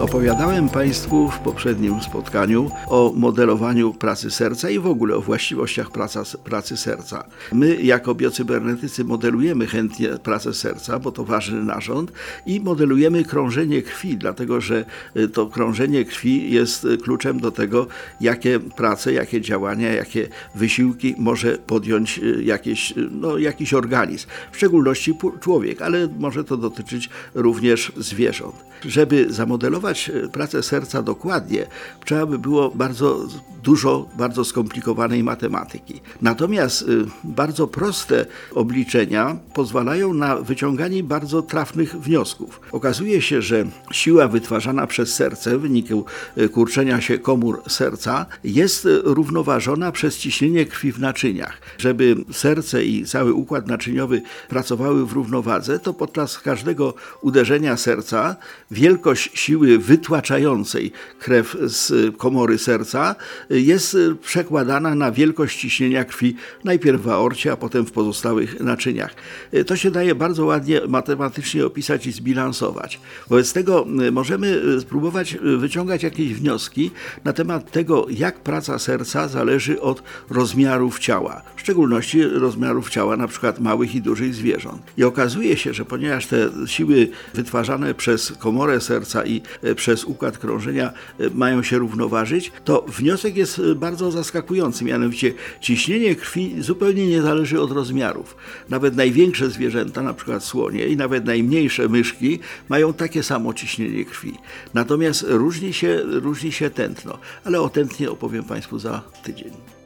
Opowiadałem Państwu w poprzednim spotkaniu o modelowaniu pracy serca i w ogóle o właściwościach praca, pracy serca. My, jako biocybernetycy, modelujemy chętnie pracę serca, bo to ważny narząd, i modelujemy krążenie krwi, dlatego że y, to krążenie krwi jest y, kluczem do tego, jakie prace, jakie działania, jakie wysiłki może podjąć y, jakieś, no, jakiś organizm, w szczególności człowiek, ale może to dotyczyć również zwierząt. Żeby zamodelować E, pracę serca dokładnie, trzeba by było bardzo dużo, bardzo skomplikowanej matematyki. Natomiast e, bardzo proste obliczenia pozwalają na wyciąganie bardzo trafnych wniosków. Okazuje się, że siła wytwarzana przez serce w wyniku e, kurczenia się komór serca jest równoważona przez ciśnienie krwi w naczyniach. Żeby serce i cały układ naczyniowy pracowały w równowadze, to podczas każdego uderzenia serca wielkość siły wytłaczającej krew z komory serca jest przekładana na wielkość ciśnienia krwi najpierw w aorcie, a potem w pozostałych naczyniach. To się daje bardzo ładnie matematycznie opisać i zbilansować. Wobec tego możemy spróbować wyciągać jakieś wnioski na temat tego, jak praca serca zależy od rozmiarów ciała, w szczególności rozmiarów ciała przykład małych i dużych zwierząt. I okazuje się, że ponieważ te siły wytwarzane przez komorę serca i przez układ krążenia e, mają się równoważyć, to wniosek jest e, bardzo zaskakujący. Mianowicie ciśnienie krwi zupełnie nie zależy od rozmiarów. Nawet największe zwierzęta, na przykład słonie i nawet najmniejsze myszki mają takie samo ciśnienie krwi. Natomiast różni się, różni się tętno, ale o tętnie opowiem Państwu za tydzień.